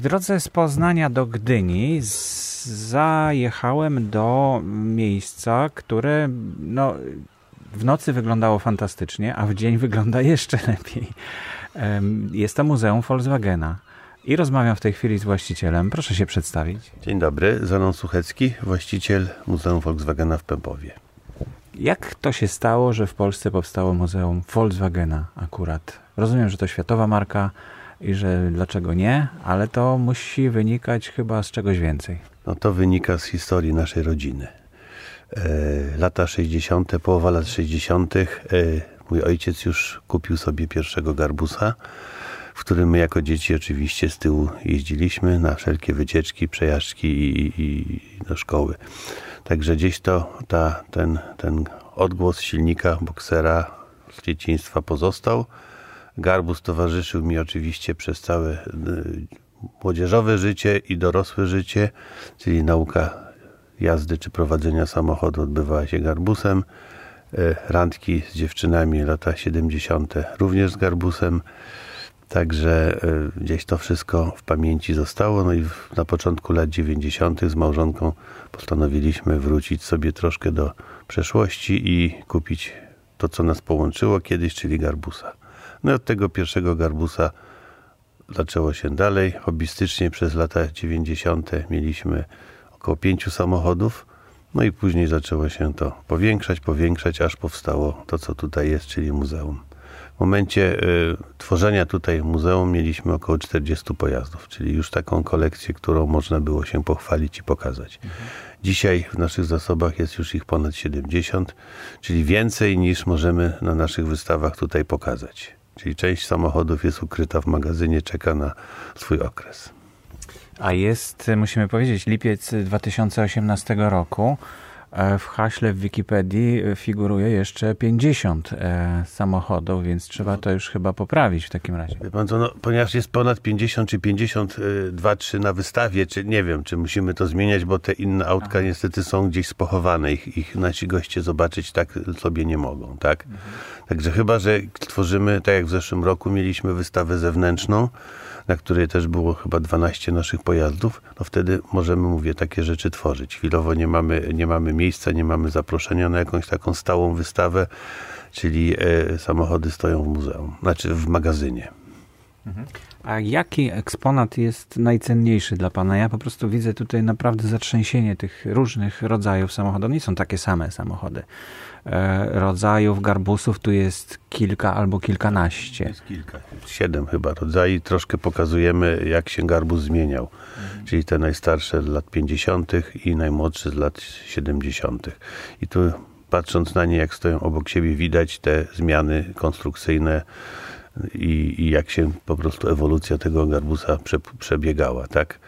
W drodze z Poznania do Gdyni zajechałem do miejsca, które no, w nocy wyglądało fantastycznie, a w dzień wygląda jeszcze lepiej. Jest to Muzeum Volkswagena. I rozmawiam w tej chwili z właścicielem. Proszę się przedstawić. Dzień dobry, Zanon Suchecki, właściciel Muzeum Volkswagena w Pępowie. Jak to się stało, że w Polsce powstało Muzeum Volkswagena akurat? Rozumiem, że to światowa marka i że dlaczego nie, ale to musi wynikać chyba z czegoś więcej. No to wynika z historii naszej rodziny. E, lata 60., połowa lat 60., e, mój ojciec już kupił sobie pierwszego garbusa, w którym my jako dzieci oczywiście z tyłu jeździliśmy na wszelkie wycieczki, przejażdżki i, i do szkoły. Także gdzieś to ta, ten, ten odgłos silnika boksera z dzieciństwa pozostał. Garbus towarzyszył mi oczywiście przez całe y, młodzieżowe życie i dorosłe życie, czyli nauka jazdy czy prowadzenia samochodu odbywała się garbusem. Y, randki z dziewczynami lata 70. również z garbusem. Także y, gdzieś to wszystko w pamięci zostało. No i na początku lat 90. z małżonką postanowiliśmy wrócić sobie troszkę do przeszłości i kupić to, co nas połączyło kiedyś, czyli garbusa. No i od tego pierwszego garbusa zaczęło się dalej. Hobbystycznie przez lata 90. mieliśmy około pięciu samochodów. No i później zaczęło się to powiększać, powiększać, aż powstało to, co tutaj jest, czyli muzeum. W momencie y, tworzenia tutaj muzeum mieliśmy około 40 pojazdów, czyli już taką kolekcję, którą można było się pochwalić i pokazać. Mhm. Dzisiaj w naszych zasobach jest już ich ponad 70, czyli więcej niż możemy na naszych wystawach tutaj pokazać. Czyli część samochodów jest ukryta w magazynie, czeka na swój okres. A jest, musimy powiedzieć, lipiec 2018 roku. E, w haśle w Wikipedii figuruje jeszcze 50 e, samochodów, więc trzeba to już chyba poprawić w takim razie. Pan co, no, ponieważ jest ponad 50 czy 52, 3 na wystawie, czy nie wiem, czy musimy to zmieniać, bo te inne autka Aha. niestety są gdzieś spochowane. Ich, ich nasi goście zobaczyć tak sobie nie mogą, tak? Mhm. Także chyba, że tworzymy, tak jak w zeszłym roku mieliśmy wystawę zewnętrzną, na której też było chyba 12 naszych pojazdów, no wtedy możemy, mówię, takie rzeczy tworzyć. Chwilowo nie mamy, nie mamy miejsca, nie mamy zaproszenia na jakąś taką stałą wystawę, czyli e, samochody stoją w muzeum, znaczy w magazynie. Mhm. A jaki eksponat jest najcenniejszy dla Pana? Ja po prostu widzę tutaj naprawdę zatrzęsienie tych różnych rodzajów samochodów. Nie są takie same samochody. E, rodzajów garbusów tu jest kilka albo kilkanaście. Jest kilka, siedem chyba rodzajów. Troszkę pokazujemy, jak się garbus zmieniał. Mhm. Czyli te najstarsze z lat 50. i najmłodsze z lat 70. I tu patrząc na nie, jak stoją obok siebie, widać te zmiany konstrukcyjne i, i jak się po prostu ewolucja tego garbusa prze, przebiegała, tak?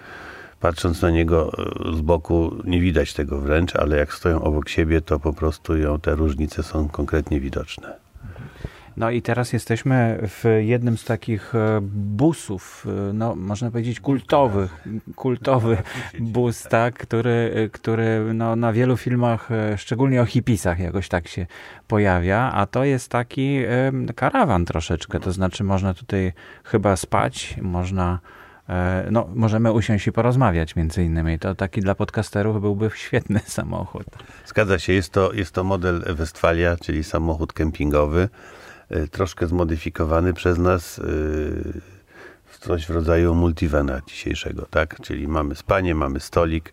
Patrząc na niego e, z boku nie widać tego wręcz, ale jak stoją obok siebie, to po prostu ją, te różnice są konkretnie widoczne. No i teraz jesteśmy w jednym z takich e, busów, e, no można powiedzieć kultowych, kultowy bus, tak, który, który no, na wielu filmach, szczególnie o hipisach jakoś tak się pojawia, a to jest taki karawan troszeczkę, to znaczy można tutaj chyba spać, można E, no, możemy usiąść i porozmawiać między innymi. To taki dla podcasterów byłby świetny samochód. Zgadza się, jest to, jest to model Westfalia, czyli samochód kempingowy, e, troszkę zmodyfikowany przez nas e, w coś w rodzaju multivana dzisiejszego, tak? Czyli mamy spanie, mamy stolik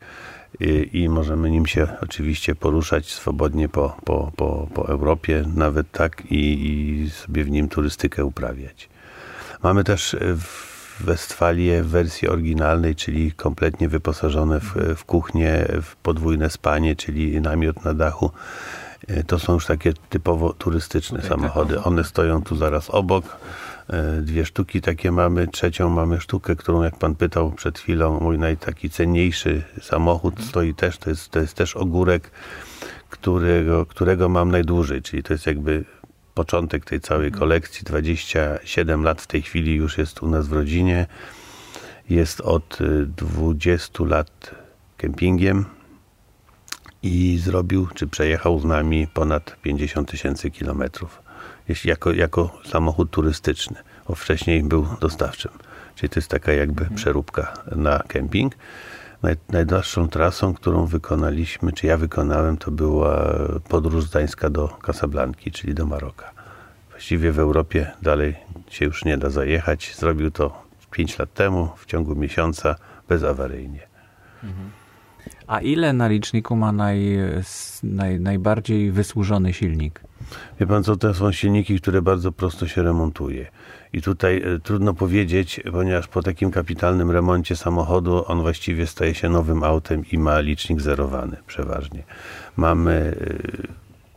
i, i możemy nim się oczywiście poruszać swobodnie po, po, po, po Europie, nawet tak, i, i sobie w nim turystykę uprawiać. Mamy też w Westfalię w wersji oryginalnej, czyli kompletnie wyposażone w, w kuchnię, w podwójne spanie, czyli namiot na dachu. E, to są już takie typowo turystyczne okay, samochody. Tak. One stoją tu zaraz obok. E, dwie sztuki takie mamy. Trzecią mamy sztukę, którą jak pan pytał przed chwilą, mój najtaki cenniejszy samochód stoi też. To jest, to jest też ogórek, którego, którego mam najdłużej, czyli to jest jakby początek tej całej kolekcji. 27 lat w tej chwili już jest u nas w rodzinie. Jest od 20 y, lat kempingiem i zrobił, czy przejechał z nami ponad 50 tysięcy kilometrów. Jako, jako samochód turystyczny, bo wcześniej był dostawczym. Czyli to jest taka jakby mhm. przeróbka na kemping. Naj, najdalszą trasą, którą wykonaliśmy, czy ja wykonałem, to była podróż z Gdańska do Casablanki, czyli do Maroka. Właściwie w Europie dalej się już nie da zajechać. Zrobił to 5 lat temu, w ciągu miesiąca, bezawaryjnie. Mhm. A ile na liczniku ma naj, naj, najbardziej wysłużony silnik? Wie pan co, to są silniki, które bardzo prosto się remontuje. I tutaj e, trudno powiedzieć, ponieważ po takim kapitalnym remoncie samochodu on właściwie staje się nowym autem i ma licznik zerowany przeważnie. Mamy,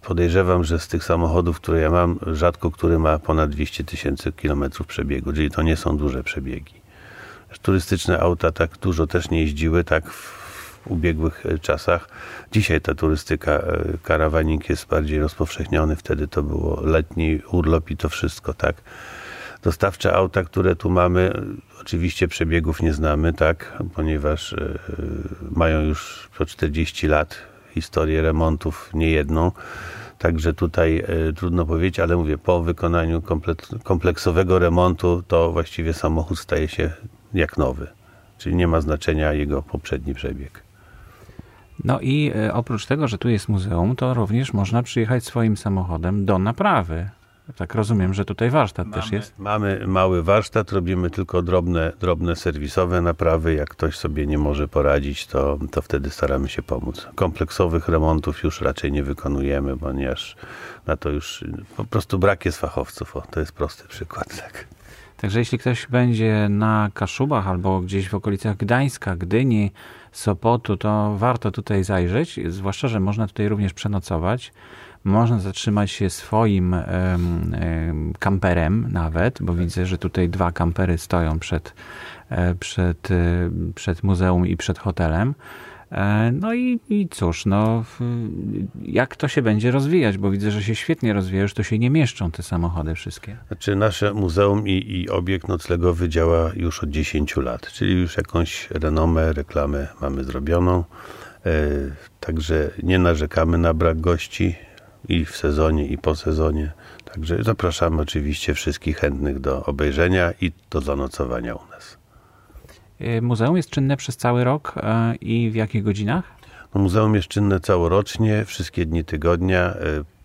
e, podejrzewam, że z tych samochodów, które ja mam, rzadko który ma ponad 200 tysięcy kilometrów przebiegu, czyli to nie są duże przebiegi. Turystyczne auta tak dużo też nie jeździły, tak w ubiegłych e, czasach. Dzisiaj ta turystyka, karawanik jest bardziej rozpowszechniony, wtedy to było letni urlop i to wszystko, tak dostawcze auta, które tu mamy, oczywiście przebiegów nie znamy, tak, ponieważ e, mają już po 40 lat historię remontów niejedną. Także tutaj e, trudno powiedzieć, ale mówię, po wykonaniu kompleksowego remontu to właściwie samochód staje się jak nowy. Czyli nie ma znaczenia jego poprzedni przebieg. No i e, oprócz tego, że tu jest muzeum, to również można przyjechać swoim samochodem do naprawy. Tak rozumiem, że tutaj warsztat mamy, też jest. Mamy mały warsztat, robimy tylko drobne, drobne serwisowe naprawy. Jak ktoś sobie nie może poradzić, to, to wtedy staramy się pomóc. Kompleksowych remontów już raczej nie wykonujemy, ponieważ na to już po prostu brak jest fachowców. O, to jest prosty przykład. Tak. Także jeśli ktoś będzie na Kaszubach albo gdzieś w okolicach Gdańska, Gdyni, Sopotu, to warto tutaj zajrzeć, zwłaszcza, że można tutaj również przenocować. Można zatrzymać się swoim kamperem nawet, bo widzę, że tutaj dwa kampery stoją przed, e, przed, e, przed muzeum i przed hotelem. E, no i, i cóż, no, jak to się będzie rozwijać, bo widzę, że się świetnie rozwija, już to się nie mieszczą te samochody wszystkie. Znaczy nasze muzeum i, i obiekt noclegowy działa już od 10 lat, czyli już jakąś renomę, reklamę mamy zrobioną. Także nie narzekamy na brak gości i w sezonie, i po sezonie. Także zapraszamy oczywiście wszystkich chętnych do obejrzenia i do zanocowania u nas. E, muzeum jest czynne przez cały rok e, i w jakich godzinach? No, muzeum jest czynne całorocznie, wszystkie dni tygodnia, e,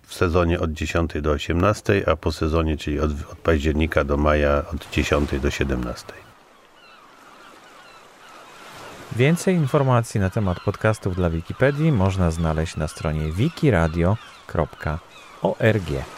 w sezonie od 10 do 18, a po sezonie, czyli od, od października do maja od 10 do 17. Więcej informacji na temat podcastów dla Wikipedii można znaleźć na stronie wikiradio.org.